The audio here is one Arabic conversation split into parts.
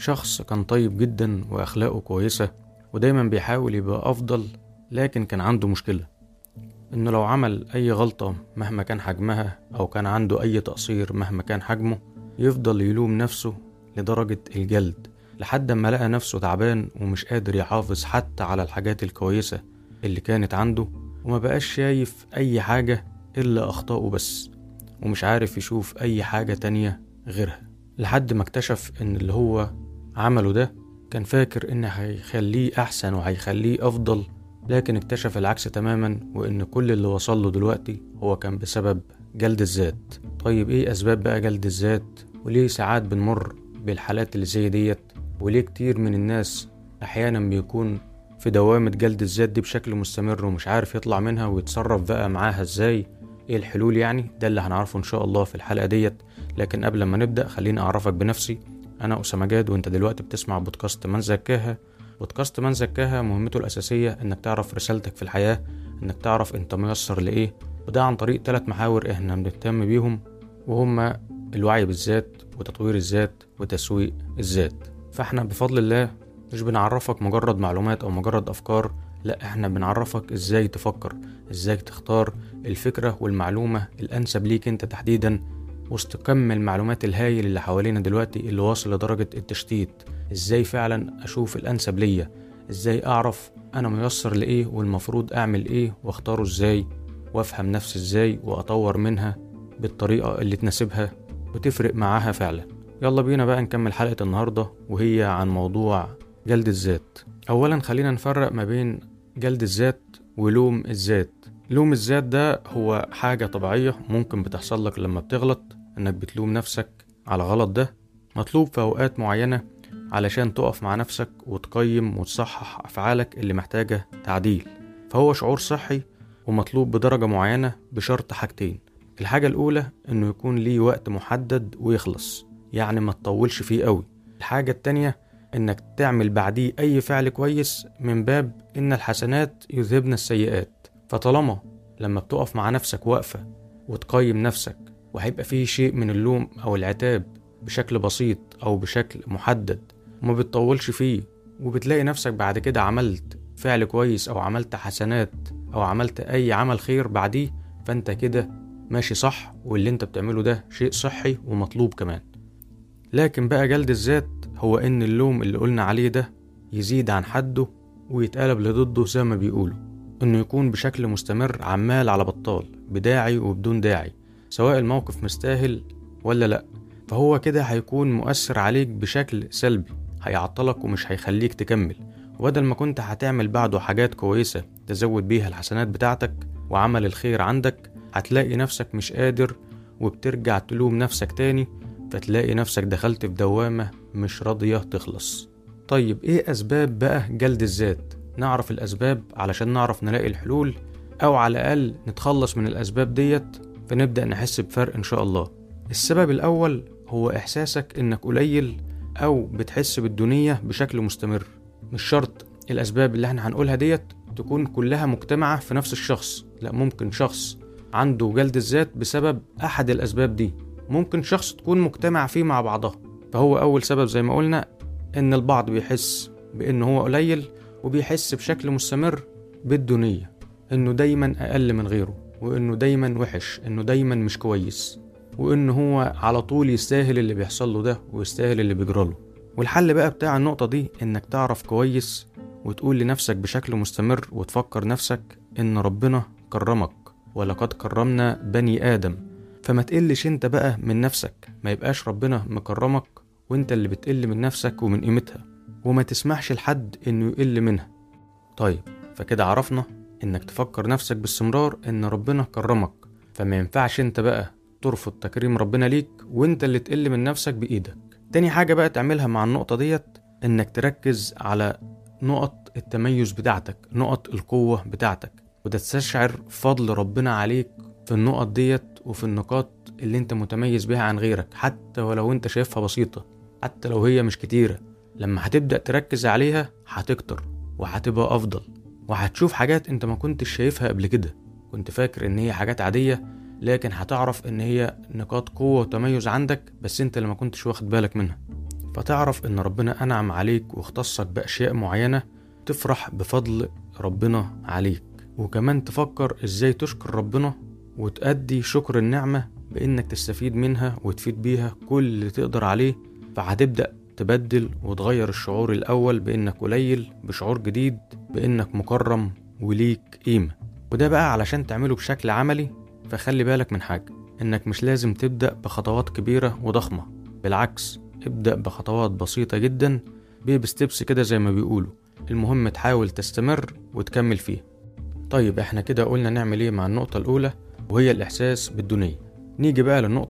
شخص كان طيب جدا وأخلاقه كويسة ودايما بيحاول يبقى أفضل لكن كان عنده مشكلة إنه لو عمل أي غلطة مهما كان حجمها أو كان عنده أي تقصير مهما كان حجمه يفضل يلوم نفسه لدرجة الجلد لحد ما لقى نفسه تعبان ومش قادر يحافظ حتى على الحاجات الكويسة اللي كانت عنده وما بقاش شايف أي حاجة إلا أخطائه بس ومش عارف يشوف أي حاجة تانية غيرها لحد ما اكتشف إن اللي هو عمله ده كان فاكر إن هيخليه أحسن وهيخليه أفضل لكن اكتشف العكس تماما وإن كل اللي وصل له دلوقتي هو كان بسبب جلد الذات. طيب إيه أسباب بقى جلد الذات؟ وليه ساعات بنمر بالحالات اللي زي ديت؟ وليه كتير من الناس أحيانا بيكون في دوامة جلد الذات دي بشكل مستمر ومش عارف يطلع منها ويتصرف بقى معاها إزاي؟ إيه الحلول يعني؟ ده اللي هنعرفه إن شاء الله في الحلقة ديت. لكن قبل ما نبدأ خليني أعرفك بنفسي. أنا أسامة جاد وأنت دلوقتي بتسمع بودكاست من زكاها. بودكاست من زكاها مهمته الأساسية إنك تعرف رسالتك في الحياة إنك تعرف أنت ميسر لإيه. وده عن طريق ثلاث محاور إحنا بنهتم بيهم وهما الوعي بالذات وتطوير الذات وتسويق الذات. فإحنا بفضل الله مش بنعرفك مجرد معلومات أو مجرد أفكار لا إحنا بنعرفك إزاي تفكر إزاي تختار الفكرة والمعلومة الأنسب ليك أنت تحديدا. وسط كم المعلومات الهايل اللي حوالينا دلوقتي اللي واصل لدرجة التشتيت. إزاي فعلا أشوف الأنسب ليا؟ إزاي أعرف أنا ميسر لإيه والمفروض أعمل إيه وأختاره إزاي؟ وأفهم نفسي إزاي وأطور منها بالطريقة اللي تناسبها؟ وتفرق معاها فعلا. يلا بينا بقى نكمل حلقة النهاردة وهي عن موضوع جلد الذات. أولا خلينا نفرق ما بين جلد الذات ولوم الذات. لوم الذات ده هو حاجة طبيعية ممكن بتحصل لك لما بتغلط إنك بتلوم نفسك على غلط ده مطلوب في أوقات معينة علشان تقف مع نفسك وتقيم وتصحح أفعالك اللي محتاجة تعديل. فهو شعور صحي ومطلوب بدرجة معينة بشرط حاجتين. الحاجة الأولى إنه يكون ليه وقت محدد ويخلص يعني ما تطولش فيه قوي. الحاجة التانية إنك تعمل بعديه أي فعل كويس من باب إن الحسنات يذهبن السيئات. فطالما لما بتقف مع نفسك وقفة وتقيم نفسك وهيبقى فيه شيء من اللوم أو العتاب بشكل بسيط أو بشكل محدد وما بتطولش فيه. وبتلاقي نفسك بعد كده عملت فعل كويس أو عملت حسنات أو عملت أي عمل خير بعديه فأنت كده ماشي صح واللي أنت بتعمله ده شيء صحي ومطلوب كمان. لكن بقى جلد الذات هو إن اللوم اللي قلنا عليه ده يزيد عن حده ويتقلب لضده زي ما بيقولوا. إنه يكون بشكل مستمر عمال على بطال بداعي وبدون داعي. سواء الموقف مستاهل ولا لا. فهو كده هيكون مؤثر عليك بشكل سلبي هيعطلك ومش هيخليك تكمل. وبدل ما كنت هتعمل بعده حاجات كويسة تزود بيها الحسنات بتاعتك وعمل الخير عندك هتلاقي نفسك مش قادر وبترجع تلوم نفسك تاني فتلاقي نفسك دخلت في دوامة مش راضية تخلص. طيب إيه أسباب بقى جلد الذات؟ نعرف الأسباب علشان نعرف نلاقي الحلول أو على الأقل نتخلص من الأسباب ديت فنبدأ نحس بفرق إن شاء الله. السبب الأول هو إحساسك إنك قليل أو بتحس بالدنيا بشكل مستمر. مش شرط الأسباب اللي إحنا هنقولها ديت تكون كلها مجتمعة في نفس الشخص لأ ممكن شخص عنده جلد الذات بسبب أحد الأسباب دي. ممكن شخص تكون مجتمع فيه مع بعضها. فهو أول سبب زي ما قلنا إن البعض بيحس بإن هو قليل وبيحس بشكل مستمر بالدونية إنه دايما أقل من غيره. وإنه دايما وحش إنه دايما مش كويس وإن هو على طول يستاهل اللي بيحصل له ده ويستاهل اللي بيجراله والحل بقى بتاع النقطة دي إنك تعرف كويس وتقول لنفسك بشكل مستمر وتفكر نفسك إن ربنا كرمك ولقد كرمنا بني آدم. فما تقلش أنت بقى من نفسك ما يبقاش ربنا مكرمك وأنت اللي بتقل من نفسك ومن قيمتها. وما تسمحش لحد إنه يقل منها. طيب فكده عرفنا إنك تفكر نفسك باستمرار إن ربنا كرمك. فما ينفعش أنت بقى ترفض تكريم ربنا ليك وأنت اللي تقل من نفسك بإيدك. تاني حاجة بقى تعملها مع النقطة ديت إنك تركز على نقط التميز بتاعتك نقط القوة بتاعتك وتستشعر فضل ربنا عليك في النقط ديت وفي النقاط اللي أنت متميز بيها عن غيرك حتى ولو أنت شايفها بسيطة حتى لو هي مش كتيرة. لما هتبدأ تركز عليها هتكتر وهتبقى أفضل. وهتشوف حاجات انت ما كنتش شايفها قبل كده. كنت فاكر ان هي حاجات عادية لكن هتعرف ان هي نقاط قوة وتميز عندك بس انت اللي ما كنتش واخد بالك منها. فتعرف ان ربنا انعم عليك واختصك بأشياء معينة تفرح بفضل ربنا عليك. وكمان تفكر إزاي تشكر ربنا وتأدي شكر النعمة بإنك تستفيد منها وتفيد بيها كل اللي تقدر عليه. فهتبدأ تبدل وتغير الشعور الأول بإنك قليل بشعور جديد بإنك مكرم وليك قيمة. وده بقى علشان تعمله بشكل عملي فخلي بالك من حاجة إنك مش لازم تبدأ بخطوات كبيرة وضخمة. بالعكس ابدأ بخطوات بسيطة جدا بيبي ستيبس كده زي ما بيقولوا. المهم تحاول تستمر وتكمل فيه طيب إحنا كده قلنا نعمل إيه مع النقطة الأولى؟ وهي الإحساس بالدونية. نيجي بقى للنقطة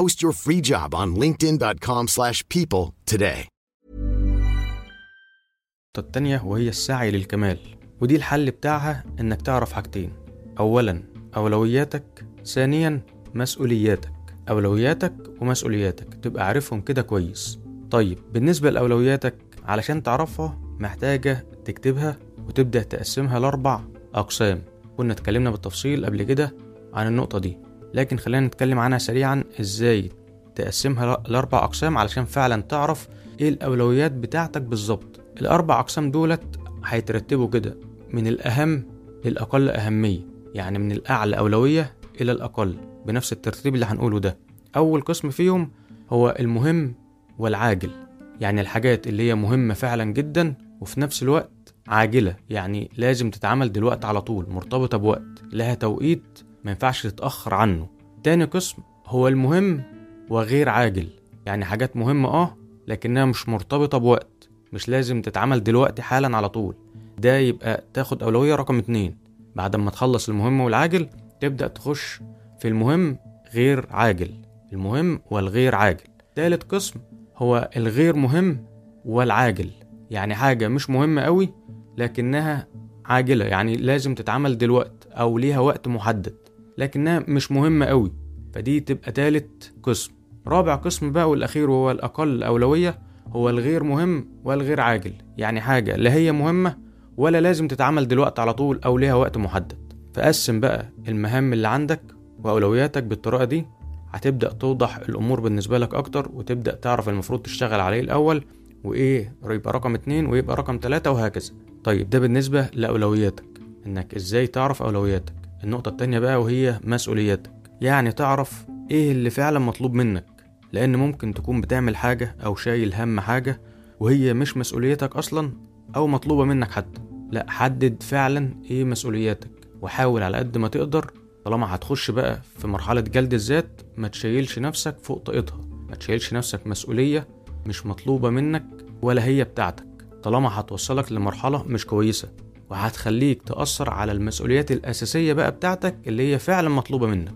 Post your free job on linkedin.com/people slash people today. التانية وهي السعي للكمال. ودي الحل بتاعها إنك تعرف حاجتين. أولا أولوياتك. ثانيا مسؤولياتك. أولوياتك ومسؤولياتك. تبقى عارفهم كده كويس. طيب بالنسبة لأولوياتك علشان تعرفها محتاجة تكتبها وتبدأ تقسمها لأربع أقسام. كنا اتكلمنا بالتفصيل قبل كده عن النقطة دي. لكن خلينا نتكلم عنها سريعا. إزاي تقسمها لأربع أقسام علشان فعلا تعرف إيه الأولويات بتاعتك بالظبط. الأربع أقسام دولت هيترتبوا كده من الأهم للأقل أهمية يعني من الأعلى أولوية إلى الأقل بنفس الترتيب اللي هنقوله ده. أول قسم فيهم هو المهم والعاجل يعني الحاجات اللي هي مهمة فعلا جدا وفي نفس الوقت عاجلة يعني لازم تتعمل دلوقتي على طول مرتبطة بوقت لها توقيت ما ينفعش تتأخر عنه. تاني قسم هو المهم وغير عاجل. يعني حاجات مهمة آه لكنها مش مرتبطة بوقت. مش لازم تتعمل دلوقتي حالا على طول. ده يبقى تاخد أولوية رقم اتنين. بعد ما تخلص المهم والعاجل تبدأ تخش في المهم غير عاجل. المهم والغير عاجل. تالت قسم هو الغير مهم والعاجل. يعني حاجة مش مهمة قوي لكنها عاجلة. يعني لازم تتعمل دلوقت أو ليها وقت محدد. لكنها مش مهمة قوي. فدي تبقى تالت قسم. رابع قسم بقى والأخير وهو الأقل أولوية هو الغير مهم والغير عاجل. يعني حاجة لا هي مهمة ولا لازم تتعمل دلوقتي على طول أو ليها وقت محدد. فقسم بقى المهام اللي عندك وأولوياتك بالطريقة دي. هتبدأ توضح الأمور بالنسبة لك أكتر وتبدأ تعرف المفروض تشتغل عليه الأول وإيه يبقى رقم اتنين ويبقى رقم تلاتة وهكذا. طيب ده بالنسبة لأولوياتك. إنك إزاي تعرف أولوياتك؟ النقطة التانية بقى وهي مسؤولياتك يعني تعرف إيه اللي فعلا مطلوب منك لأن ممكن تكون بتعمل حاجة أو شايل هم حاجة وهي مش مسؤوليتك أصلا أو مطلوبة منك حتى. لا حدد فعلا إيه مسؤولياتك وحاول على قد ما تقدر طالما هتخش بقى في مرحلة جلد الذات ما تشيلش نفسك فوق طاقتها. ما تشيلش نفسك مسؤولية مش مطلوبة منك ولا هي بتاعتك. طالما هتوصلك لمرحلة مش كويسة. وهتخليك تأثر على المسؤوليات الأساسية بقى بتاعتك اللي هي فعلا مطلوبة منك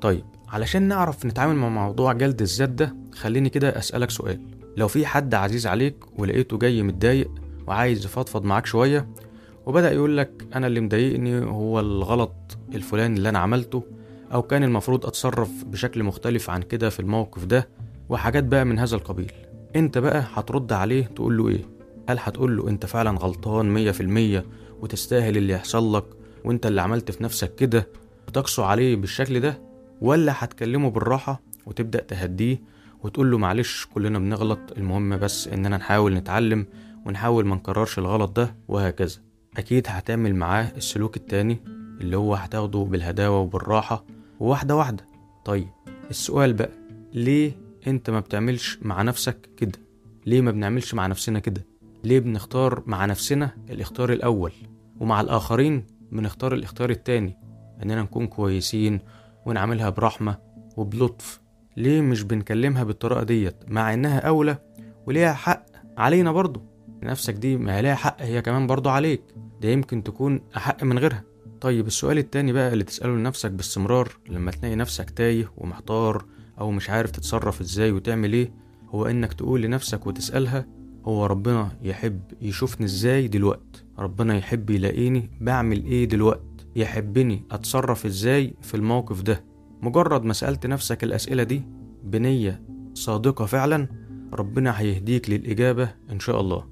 طيب علشان نعرف نتعامل مع موضوع جلد الذات ده خليني كده أسألك سؤال لو في حد عزيز عليك ولقيته جاي متضايق وعايز يفضفض معاك شوية وبدأ يقول لك أنا اللي مضايقني هو الغلط الفلاني اللي أنا عملته أو كان المفروض أتصرف بشكل مختلف عن كده في الموقف ده وحاجات بقى من هذا القبيل أنت بقى هترد عليه تقول له إيه؟ هل هتقول له أنت فعلا غلطان مية في المية وتستاهل اللي يحصل لك وأنت اللي عملت في نفسك كده وتقسو عليه بالشكل ده؟ ولا هتكلمه بالراحة وتبدأ تهديه وتقول له معلش كلنا بنغلط المهم بس إننا نحاول نتعلم ونحاول ما نكررش الغلط ده وهكذا. أكيد هتعمل معاه السلوك التاني اللي هو هتاخده بالهداوة وبالراحة وواحدة واحدة. طيب السؤال بقى ليه أنت ما بتعملش مع نفسك كده؟ ليه ما بنعملش مع نفسنا كده؟ ليه بنختار مع نفسنا الاختيار الأول ومع الآخرين بنختار الاختيار التاني؟ إننا نكون كويسين ونعملها برحمة وبلطف. ليه مش بنكلمها بالطريقة ديت؟ مع إنها أولى وليها حق علينا برضو. نفسك دي ما ليها حق هي كمان برضو عليك. ده يمكن تكون أحق من غيرها. طيب السؤال التاني بقى اللي تسأله لنفسك باستمرار لما تلاقي نفسك تايه ومحتار أو مش عارف تتصرف إزاي وتعمل إيه هو إنك تقول لنفسك وتسألها هو ربنا يحب يشوفني إزاي دلوقت. ربنا يحب يلاقيني بعمل إيه دلوقت. يحبني اتصرف إزاي في الموقف ده. مجرد ما سألت نفسك الأسئلة دي بنية صادقة فعلا ربنا هيهديك للإجابة إن شاء الله.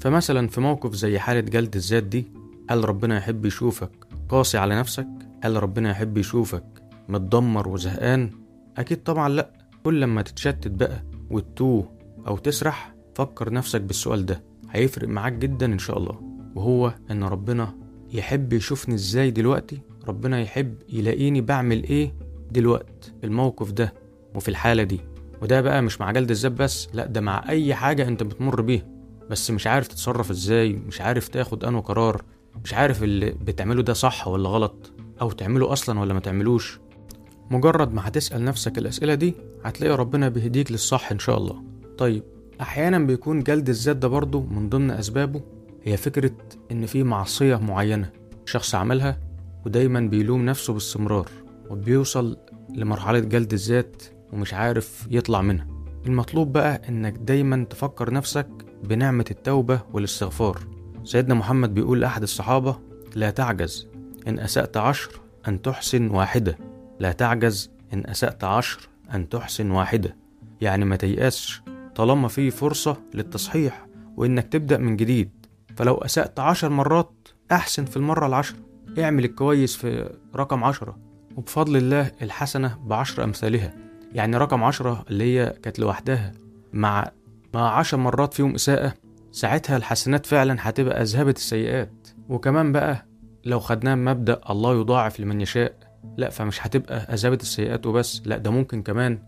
فمثلا في موقف زي حالة جلد الذات دي هل ربنا يحب يشوفك قاسي على نفسك؟ هل ربنا يحب يشوفك متدمر وزهقان؟ أكيد طبعا لأ. كل لما تتشتت بقى وتتوه أو تسرح فكر نفسك بالسؤال ده هيفرق معاك جدا إن شاء الله. وهو إن ربنا يحب يشوفني إزاي دلوقتي ربنا يحب يلاقيني بعمل إيه دلوقت الموقف ده وفي الحالة دي. وده بقى مش مع جلد الذات بس لأ ده مع أي حاجة أنت بتمر بيها. بس مش عارف تتصرف إزاي مش عارف تاخد أنه قرار مش عارف اللي بتعمله ده صح ولا غلط أو تعمله أصلا ولا ما تعملوش. مجرد ما هتسأل نفسك الأسئلة دي هتلاقي ربنا بيهديك للصح إن شاء الله. طيب أحيانا بيكون جلد الذات ده برضه من ضمن أسبابه هي فكرة إن في معصية معينة شخص عملها ودايما بيلوم نفسه باستمرار وبيوصل لمرحلة جلد الذات ومش عارف يطلع منها. المطلوب بقى إنك دايما تفكر نفسك بنعمة التوبة والاستغفار. سيدنا محمد بيقول لأحد الصحابة لا تعجز إن أسأت عشر أن تحسن واحدة. لا تعجز إن أسأت عشر أن تحسن واحدة. يعني ما تيأسش طالما في فرصة للتصحيح وإنك تبدأ من جديد. فلو أسأت عشر مرات أحسن في المرة العشرة. اعمل الكويس في رقم عشرة. وبفضل الله الحسنة بعشر أمثالها. يعني رقم عشرة اللي هي كانت لوحدها. مع مع عشر مرات فيهم إساءة ساعتها الحسنات فعلا هتبقى أذهبت السيئات. وكمان بقى لو خدناه مبدأ الله يضاعف لمن يشاء لا فمش هتبقى أذهبت السيئات وبس. لا ده ممكن كمان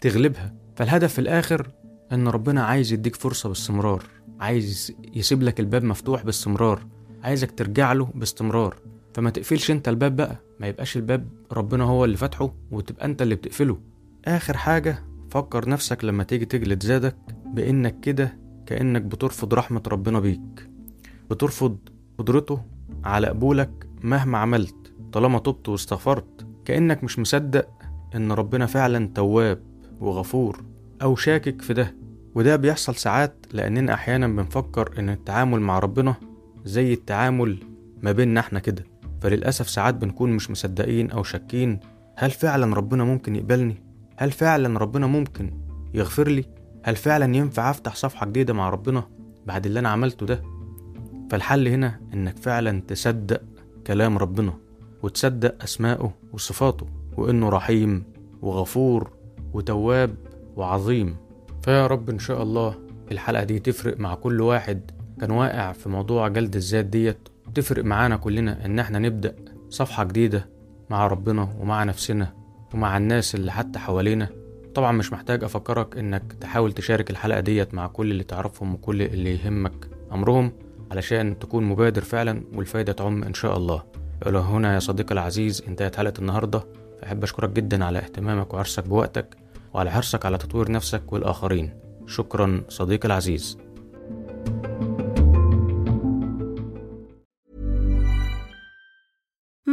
تغلبها. فالهدف في الآخر إن ربنا عايز يديك فرصة باستمرار عايز يسيب لك الباب مفتوح باستمرار عايزك ترجع له باستمرار. فما تقفلش أنت الباب بقى ما يبقاش الباب ربنا هو اللي فاتحه وتبقى أنت اللي بتقفله. آخر حاجة فكر نفسك لما تيجي تجلد زادك بإنك كده كأنك بترفض رحمة ربنا بيك. بترفض قدرته على قبولك مهما عملت طالما تبت واستغفرت. كأنك مش مصدق إن ربنا فعلا تواب وغفور أو شاكك في ده. وده بيحصل ساعات لأننا أحيانا بنفكر إن التعامل مع ربنا زي التعامل ما بيننا إحنا كده فللأسف ساعات بنكون مش مصدقين أو شاكين هل فعلا ربنا ممكن يقبلني؟ هل فعلا ربنا ممكن يغفر لي؟ هل فعلا ينفع أفتح صفحة جديدة مع ربنا بعد اللي أنا عملته ده؟ فالحل هنا إنك فعلا تصدق كلام ربنا وتصدق أسمائه وصفاته وإنه رحيم وغفور وتواب وعظيم فيا رب إن شاء الله الحلقة دي تفرق مع كل واحد كان واقع في موضوع جلد الذات ديت تفرق معانا كلنا إن إحنا نبدأ صفحة جديدة مع ربنا ومع نفسنا ومع الناس اللي حتى حوالينا. طبعا مش محتاج أفكرك إنك تحاول تشارك الحلقة ديت مع كل اللي تعرفهم وكل اللي يهمك. أمرهم علشان تكون مبادر فعلا والفايدة تعم إن شاء الله. إلى هنا يا صديقي العزيز انتهت حلقة النهاردة. فأحب أشكرك جدا على اهتمامك وحرصك بوقتك. وعلى حرصك على تطوير نفسك والآخرين. شكرا صديقي العزيز.